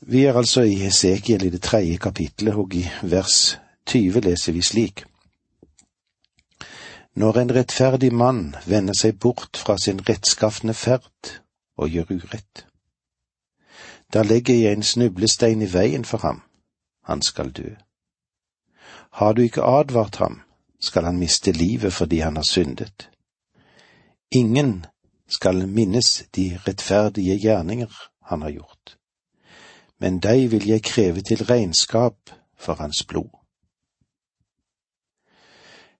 Vi er altså i Hesekiel i det tredje kapitlet, og i vers 20 leser vi slik. Når en rettferdig mann vender seg bort fra sin rettskafne ferd og gjør urett, da legger jeg en snublestein i veien for ham, han skal dø. Har du ikke advart ham, skal han miste livet fordi han har syndet. Ingen skal minnes de rettferdige gjerninger han har gjort, men deg vil jeg kreve til regnskap for hans blod.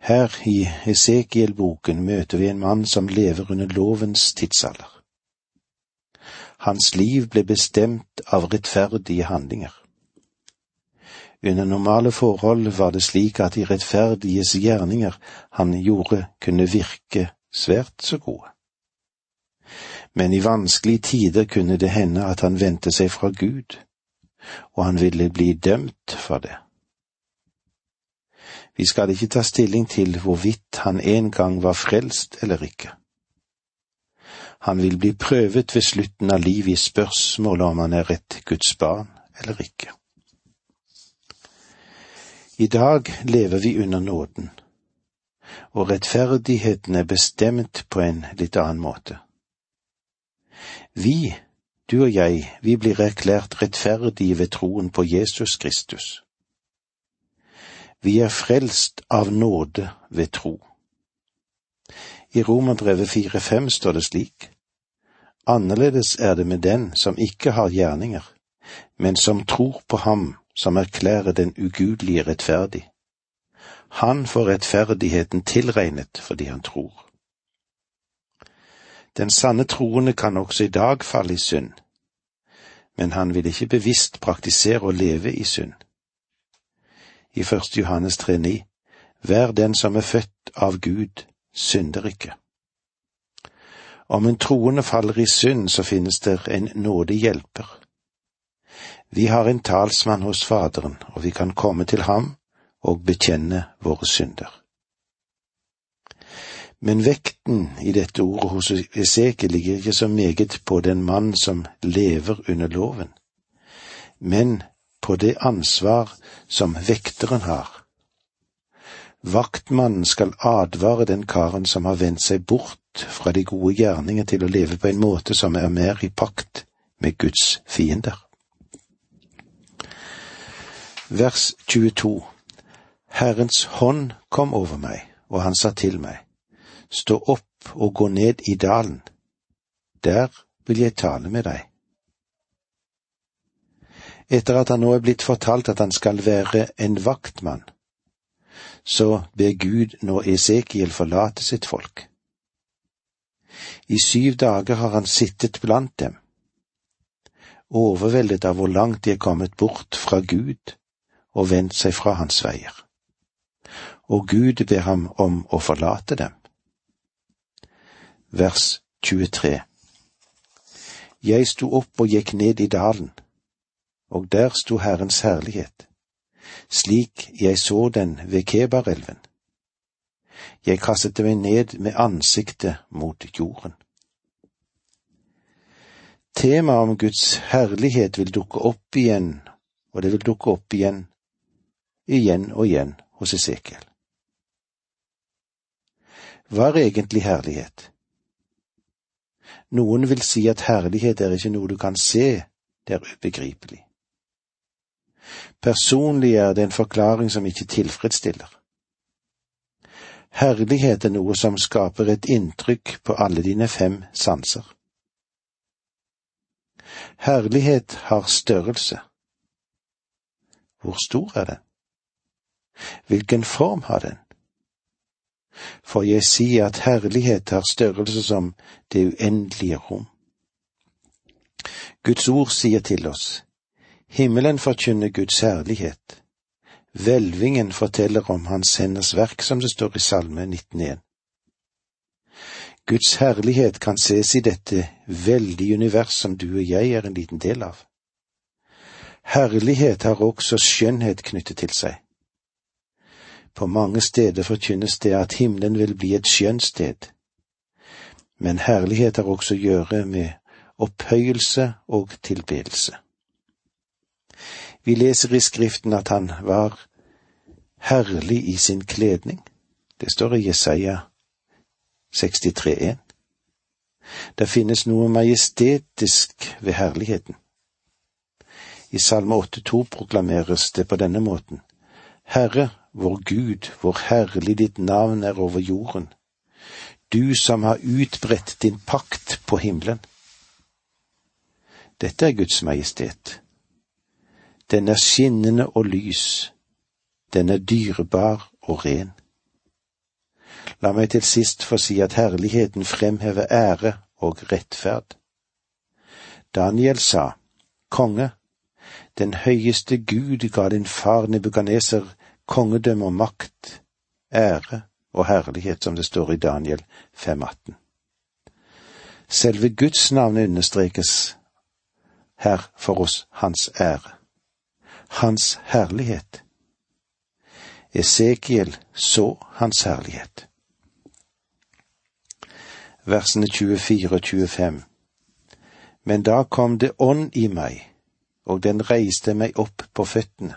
Her i Esekiel-boken møter vi en mann som lever under lovens tidsalder. Hans liv ble bestemt av rettferdige handlinger. Under normale forhold var det slik at de rettferdiges gjerninger han gjorde, kunne virke svært så gode. Men i vanskelige tider kunne det hende at han vendte seg fra Gud, og han ville bli dømt for det. Vi skal ikke ta stilling til hvorvidt han en gang var frelst eller ikke. Han vil bli prøvet ved slutten av livet i spørsmålet om han er et Guds barn eller ikke. I dag lever vi under nåden, og rettferdigheten er bestemt på en litt annen måte. Vi, du og jeg, vi blir erklært rettferdige ved troen på Jesus Kristus. Vi er frelst av nåde ved tro. I Romerbrevet 4,5 står det slik. Annerledes er det med den som ikke har gjerninger, men som tror på ham som erklærer den ugudelige rettferdig. Han får rettferdigheten tilregnet fordi han tror. Den sanne troende kan også i dag falle i synd, men han vil ikke bevisst praktisere å leve i synd. I første Johannes 3,9 Vær den som er født av Gud, synder ikke. Om en troende faller i synd, så finnes det en nådig hjelper. Vi har en talsmann hos Faderen, og vi kan komme til ham og bekjenne våre synder. Men vekten i dette ordet hos Esekiel ligger ikke så meget på den mann som lever under loven, men på det ansvar som vekteren har. Vaktmannen skal advare den karen som har vendt seg bort fra de gode gjerninger til å leve på en måte som er mer i pakt med Guds fiender. Vers 22 Herrens hånd kom over meg, og han sa til meg, Stå opp og gå ned i dalen. Der vil jeg tale med deg. Etter at han nå er blitt fortalt at han skal være en vaktmann, så ber Gud nå Esekiel forlate sitt folk. I syv dager har han sittet blant dem, overveldet av hvor langt de er kommet bort fra Gud og vendt seg fra hans veier. Og Gud ber ham om å forlate dem. Vers 23 Jeg sto opp og gikk ned i dalen, og der sto Herrens herlighet, slik jeg så den ved Kebarelven. Jeg kastet meg ned med ansiktet mot jorden. Temaet om Guds herlighet vil dukke opp igjen, og det vil dukke opp igjen igjen og igjen hos Esekiel. Hva er egentlig herlighet? Noen vil si at herlighet er ikke noe du kan se, det er ubegripelig. Personlig er det en forklaring som ikke tilfredsstiller. Herlighet er noe som skaper et inntrykk på alle dine fem sanser. Herlighet har størrelse. Hvor stor er den? Hvilken form har den? For jeg sier at herlighet har størrelse som det uendelige rom. Guds ord sier til oss, himmelen forkynner Guds herlighet, hvelvingen forteller om Hans henders verk, som det står i Salme 19.1. Guds herlighet kan ses i dette veldige univers som du og jeg er en liten del av. Herlighet har også skjønnhet knyttet til seg. På mange steder forkynnes det at himmelen vil bli et skjønt sted. Men herlighet har også å gjøre med opphøyelse og tilbedelse. Vi leser i Skriften at han var herlig i sin kledning. Det står i Jesaja 63,1. Det finnes noe majestetisk ved herligheten. I Salme 8,2 proklameres det på denne måten. Herre, vår Gud, hvor herlig ditt navn er over jorden. Du som har utbredt din pakt på himmelen. Dette er Guds majestet. Den er skinnende og lys. Den er dyrebar og ren. La meg til sist få si at herligheten fremhever ære og rettferd. Daniel sa, Konge, den høyeste Gud ga din far Nebukaneser kongedømme og makt, ære og herlighet, som det står i Daniel 5,18. Selve Guds navn understrekes her for oss hans ære, hans herlighet. Esekiel så hans herlighet. Versene 24 og 25 Men da kom det ånd i meg, og den reiste meg opp på føttene.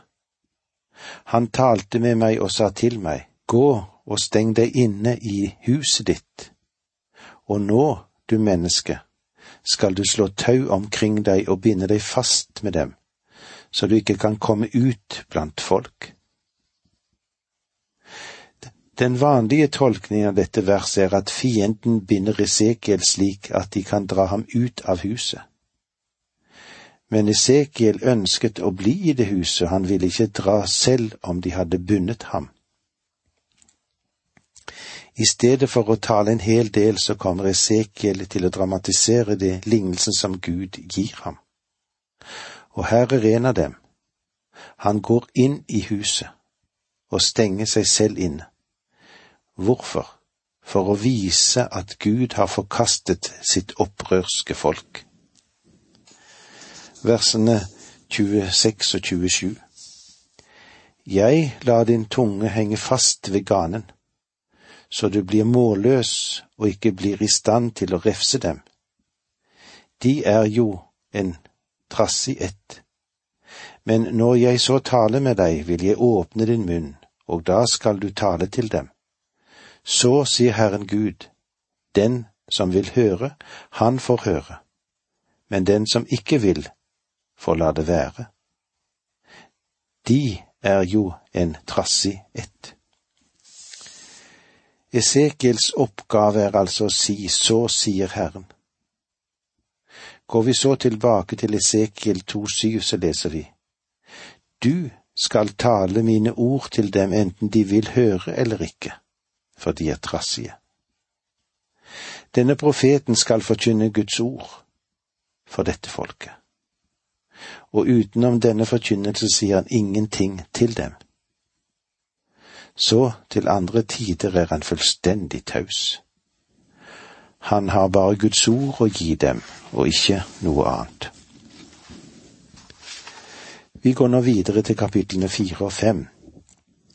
Han talte med meg og sa til meg, Gå og steng deg inne i huset ditt. Og nå, du menneske, skal du slå tau omkring deg og binde deg fast med dem, så du ikke kan komme ut blant folk. Den vanlige tolkningen av dette verset er at fienden binder Esekiel slik at de kan dra ham ut av huset. Men Esekiel ønsket å bli i det huset, han ville ikke dra selv om de hadde bundet ham. I stedet for å tale en hel del, så kommer Esekiel til å dramatisere det lignelsen som Gud gir ham. Og her er en av dem. Han går inn i huset og stenger seg selv inne. Hvorfor? For å vise at Gud har forkastet sitt opprørske folk. Versene 26 og 27 Jeg lar din tunge henge fast ved ganen, så du blir målløs og ikke blir i stand til å refse dem. De er jo en trassig ett. Men når jeg så taler med deg, vil jeg åpne din munn, og da skal du tale til dem. Så sier Herren Gud, den som vil høre, han får høre, men den som ikke vil, får la det være. De er jo en trassig ett. Esekiels oppgave er altså å si så sier Herren. Går vi så tilbake til Esekiel 2,7, så leser vi Du skal tale mine ord til dem enten de vil høre eller ikke for de er trassige. Denne profeten skal forkynne Guds ord for dette folket. Og utenom denne forkynnelse sier han ingenting til dem. Så til andre tider er han fullstendig taus. Han har bare Guds ord å gi dem, og ikke noe annet. Vi går nå videre til kapitlene fire og fem.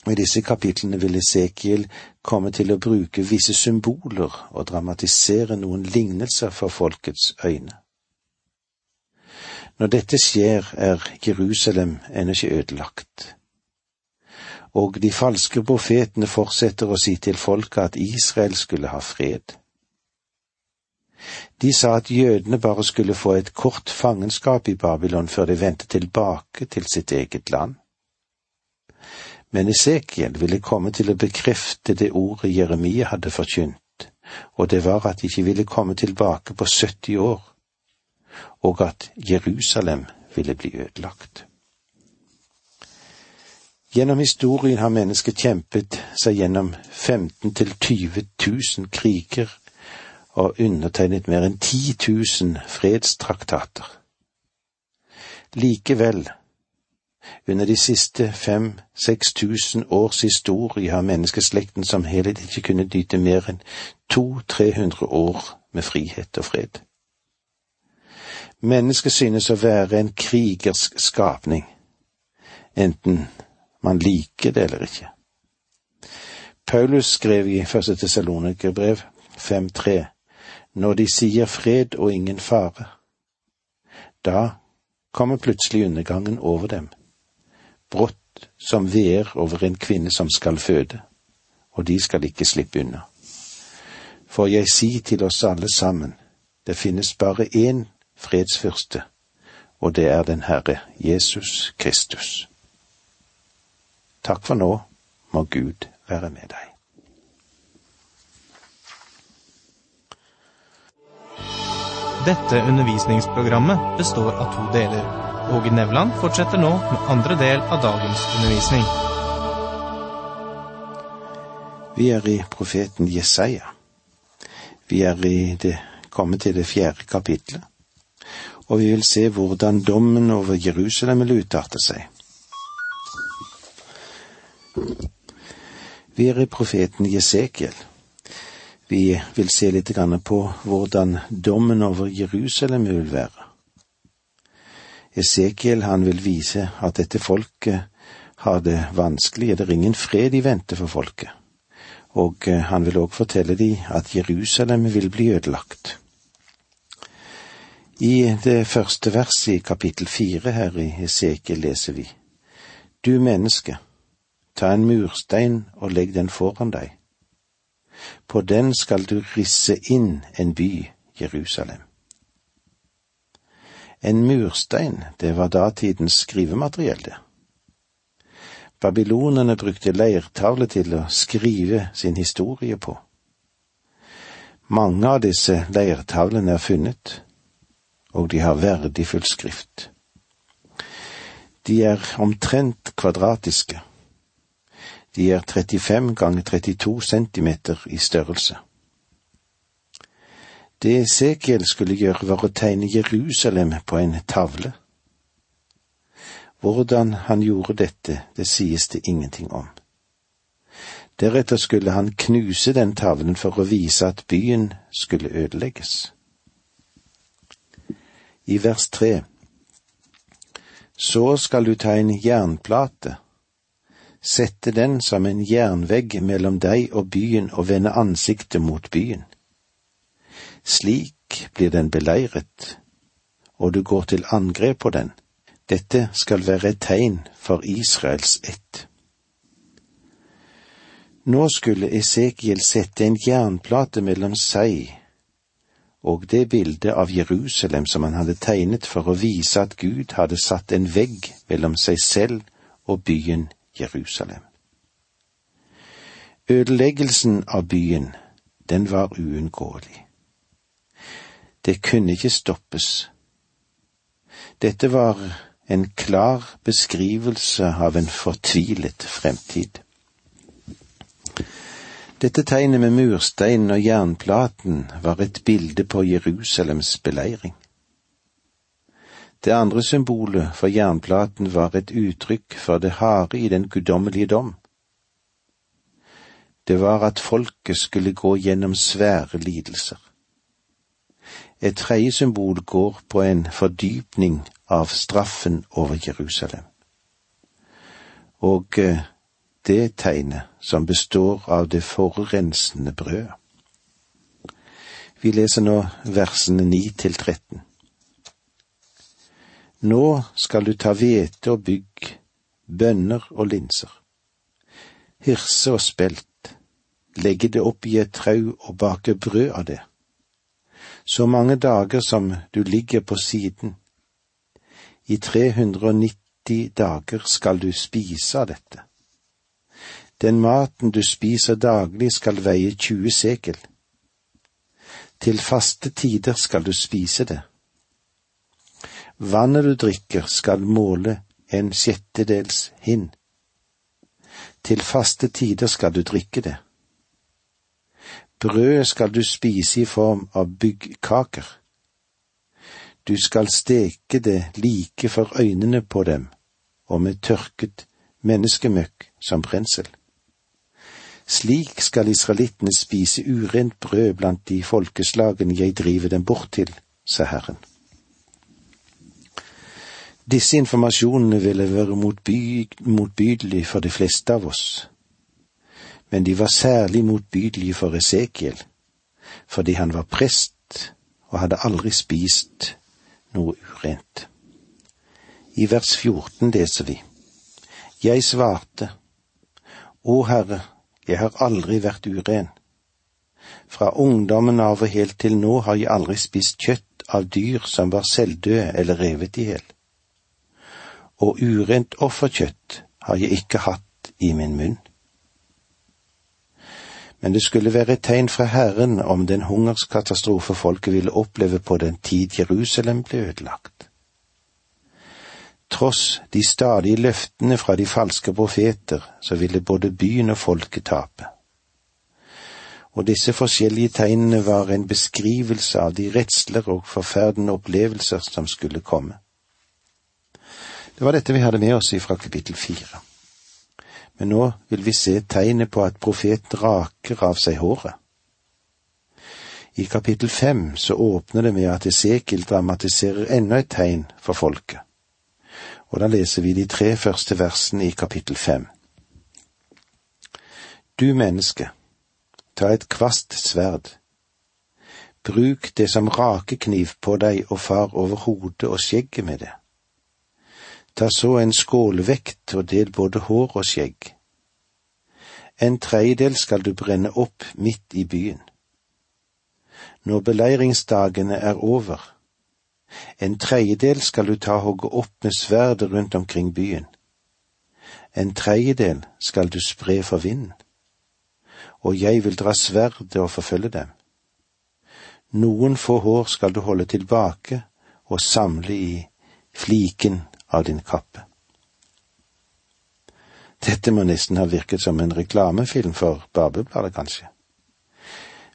I disse kapitlene vil Esekiel komme til å bruke visse symboler og dramatisere noen lignelser for folkets øyne. Når dette skjer, er Jerusalem ennå ikke ødelagt. Og de falske profetene fortsetter å si til folket at Israel skulle ha fred. De sa at jødene bare skulle få et kort fangenskap i Babylon før de vendte tilbake til sitt eget land. Men Esekiel ville komme til å bekrefte det ordet Jeremia hadde forkynt, og det var at de ikke ville komme tilbake på 70 år, og at Jerusalem ville bli ødelagt. Gjennom historien har mennesket kjempet seg gjennom 15 til 20 000 kriger og undertegnet mer enn 10 000 fredstraktater. Likevel under de siste fem–seks tusen års historie har menneskeslekten som helhet ikke kunnet nyte mer enn 200-300 år med frihet og fred. Mennesket synes å være en krigersk skapning, enten man liker det eller ikke. Paulus skrev i første Tessalonikerbrev 5.3 når de sier fred og ingen fare, da kommer plutselig undergangen over dem brått som veer over en kvinne som skal føde, og de skal ikke slippe unna. For jeg sier til oss alle sammen, det finnes bare én fredsfyrste, og det er den Herre Jesus Kristus. Takk for nå, må Gud være med deg. Dette undervisningsprogrammet består av to deler. Åge Nevland fortsetter nå med andre del av dagens undervisning. Vi er i profeten Jesaja. Vi er i det, kommet til det fjerde kapitlet, og vi vil se hvordan dommen over Jerusalem vil utarte seg. Vi er i profeten Jesekiel. Vi vil se litt på hvordan dommen over Jerusalem vil være. Esekiel han vil vise at dette folket har det vanskelig, det er ingen fred i vente for folket. Og eh, han vil òg fortelle dem at Jerusalem vil bli ødelagt. I det første verset i kapittel fire her i Esekiel leser vi Du menneske, ta en murstein og legg den foran deg på den skal du risse inn en by, Jerusalem. En murstein, det var datidens skrivemateriell, det. Babylonerne brukte leirtavle til å skrive sin historie på. Mange av disse leirtavlene er funnet, og de har verdifull skrift. De er omtrent kvadratiske de er 35 ganger 32 centimeter i størrelse. Det Esekiel skulle gjøre, var å tegne Jerusalem på en tavle. Hvordan han gjorde dette, det sies det ingenting om. Deretter skulle han knuse den tavlen for å vise at byen skulle ødelegges. I vers tre Så skal du ta en jernplate sette den som en jernvegg mellom deg og byen og vende ansiktet mot byen. Slik blir den beleiret, og du går til angrep på den. Dette skal være et tegn for Israels ett. Nå skulle Esekiel sette en jernplate mellom seg og det bildet av Jerusalem som han hadde tegnet for å vise at Gud hadde satt en vegg mellom seg selv og byen Jerusalem. Ødeleggelsen av byen, den var uunngåelig. Det kunne ikke stoppes. Dette var en klar beskrivelse av en fortvilet fremtid. Dette tegnet med mursteinen og jernplaten var et bilde på Jerusalems beleiring. Det andre symbolet for jernplaten var et uttrykk for det harde i den guddommelige dom. Det var at folket skulle gå gjennom svære lidelser. Et tredje symbol går på en fordypning av straffen over Jerusalem. Og eh, det tegnet som består av det forurensende brødet. Vi leser nå versene ni til 13. Nå skal du ta hvete og bygg, bønner og linser, hirse og spelt, legge det opp i et trau og bake brød av det. Så mange dager som du ligger på siden, i 390 dager skal du spise av dette. Den maten du spiser daglig skal veie 20 sekel. Til faste tider skal du spise det Vannet du drikker skal måle en sjettedels hinn. Til faste tider skal du drikke det. Brødet skal du spise i form av byggkaker. Du skal steke det like for øynene på dem, og med tørket menneskemøkk som brensel. Slik skal israelittene spise urent brød blant de folkeslagene jeg driver dem bort til, sa Herren. Disse informasjonene ville være motbydelige for de fleste av oss, men de var særlig motbydelige for Esekiel, fordi han var prest og hadde aldri spist noe urent. I vers 14 leser vi, Jeg svarte, Å Herre, jeg har aldri vært uren. Fra ungdommen av og helt til nå har jeg aldri spist kjøtt av dyr som var selvdøde eller revet i hjel. Og urent offerkjøtt har jeg ikke hatt i min munn. Men det skulle være et tegn fra Herren om den hungerskatastrofe folket ville oppleve på den tid Jerusalem ble ødelagt. Tross de stadige løftene fra de falske profeter, så ville både byen og folket tape og disse forskjellige tegnene var en beskrivelse av de redsler og forferdende opplevelser som skulle komme. Det var dette vi hadde med oss fra kapittel fire. Men nå vil vi se tegnet på at profeten raker av seg håret. I kapittel fem så åpner det med at Esekiel dramatiserer enda et tegn for folket. Og da leser vi de tre første versene i kapittel fem. Du menneske, ta et kvast sverd. Bruk det som rakekniv på deg og far over hodet og skjegget med det. Ta så en skålvekt og del både hår og skjegg. En tredjedel skal du brenne opp midt i byen. Når beleiringsdagene er over, en tredjedel skal du ta hogge opp med sverdet rundt omkring byen. En tredjedel skal du spre for vinden og jeg vil dra sverdet og forfølge dem. Noen få hår skal du holde tilbake og samle i fliken av din kappe. Dette må nesten ha virket som en reklamefilm for Barbebladet, kanskje.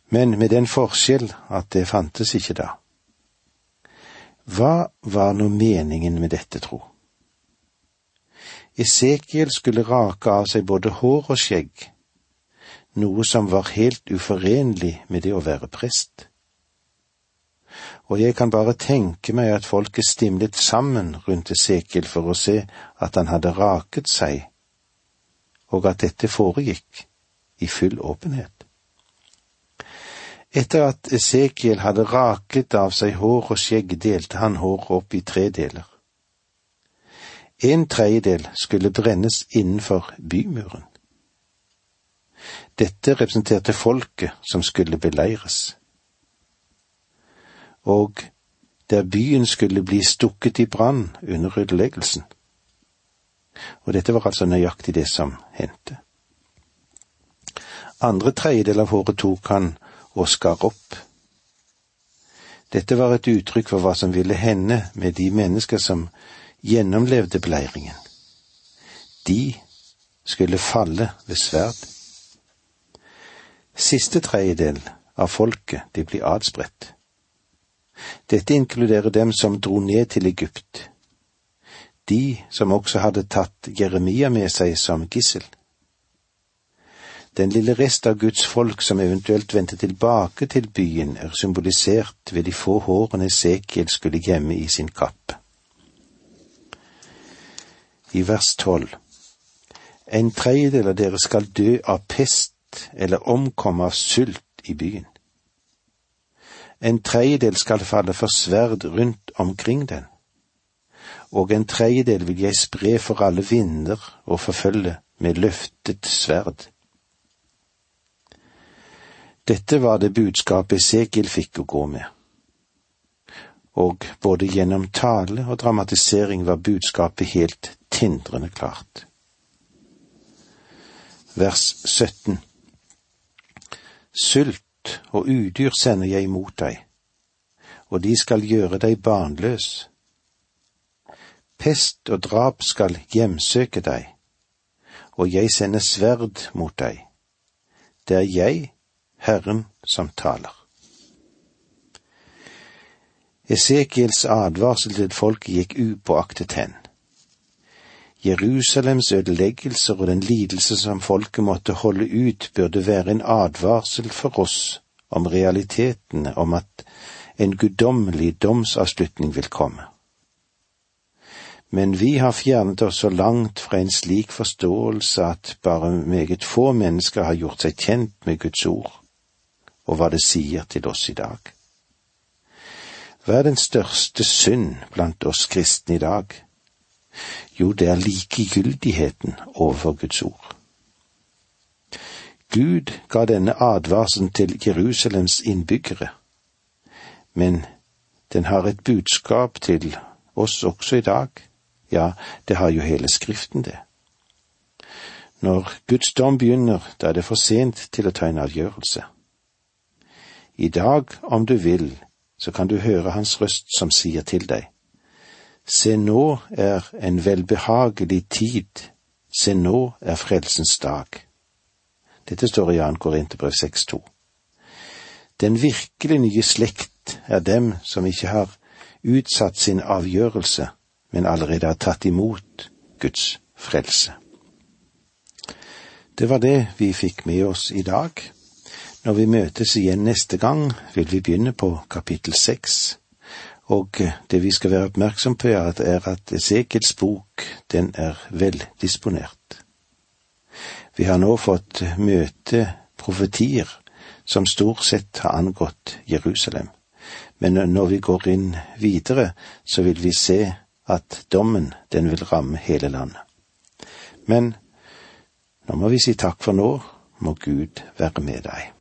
Men med den forskjell at det fantes ikke da. Hva var nå meningen med dette, tro? Esekiel skulle rake av seg både hår og skjegg, noe som var helt uforenlig med det å være prest. Og jeg kan bare tenke meg at folket stimlet sammen rundt Esekiel for å se at han hadde raket seg, og at dette foregikk i full åpenhet. Etter at Esekiel hadde raket av seg hår og skjegg, delte han håret opp i tre deler. En tredjedel skulle brennes innenfor bymuren. Dette representerte folket som skulle beleires. Og der byen skulle bli stukket i brann under ødeleggelsen. Og dette var altså nøyaktig det som hendte. Andre tredjedel av håret tok han og skar opp. Dette var et uttrykk for hva som ville hende med de mennesker som gjennomlevde beleiringen. De skulle falle ved sverd. Siste tredjedel av folket, de blir adspredt. Dette inkluderer dem som dro ned til Egypt, de som også hadde tatt Jeremia med seg som gissel. Den lille rest av Guds folk som eventuelt vendte tilbake til byen, er symbolisert ved de få hårene Esekiel skulle gjemme i sin kappe. I vers tolv En tredjedel av dere skal dø av pest eller omkomme av sult i byen. En tredjedel skal falle for sverd rundt omkring den, og en tredjedel vil jeg spre for alle vinder og forfølge med løftet sverd. Dette var det budskapet Esekiel fikk å gå med. Og både gjennom tale og dramatisering var budskapet helt tindrende klart. Vers 17 Sult og udyr sender jeg imot deg, og de skal gjøre deg barnløs. Pest og drap skal hjemsøke deg, og jeg sender sverd mot deg. Det er jeg, Herren, som taler. Esekiels advarsel til folket gikk upåaktet hen. Jerusalems ødeleggelser og den lidelse som folket måtte holde ut, burde være en advarsel for oss om realitetene om at en guddommelig domsavslutning vil komme. Men vi har fjernet oss så langt fra en slik forståelse at bare meget få mennesker har gjort seg kjent med Guds ord og hva det sier til oss i dag. Hva er den største synd blant oss kristne i dag? Jo, det er likegyldigheten overfor Guds ord. Gud ga denne advarselen til Jerusalems innbyggere, men den har et budskap til oss også i dag. Ja, det har jo hele Skriften, det. Når Guds dom begynner, da er det for sent til å ta en avgjørelse. I dag, om du vil, så kan du høre Hans røst som sier til deg, Se nå er en velbehagelig tid, se nå er frelsens dag. Dette står i 2. Korinterbrev 6,2. Den virkelig nye slekt er dem som ikke har utsatt sin avgjørelse, men allerede har tatt imot Guds frelse. Det var det vi fikk med oss i dag. Når vi møtes igjen neste gang, vil vi begynne på kapittel seks. Og det vi skal være oppmerksom på, er at Esekiels bok, den er veldisponert. Vi har nå fått møte profetier som stort sett har angått Jerusalem. Men når vi går inn videre, så vil vi se at dommen, den vil ramme hele landet. Men nå må vi si takk for nå, må Gud være med deg.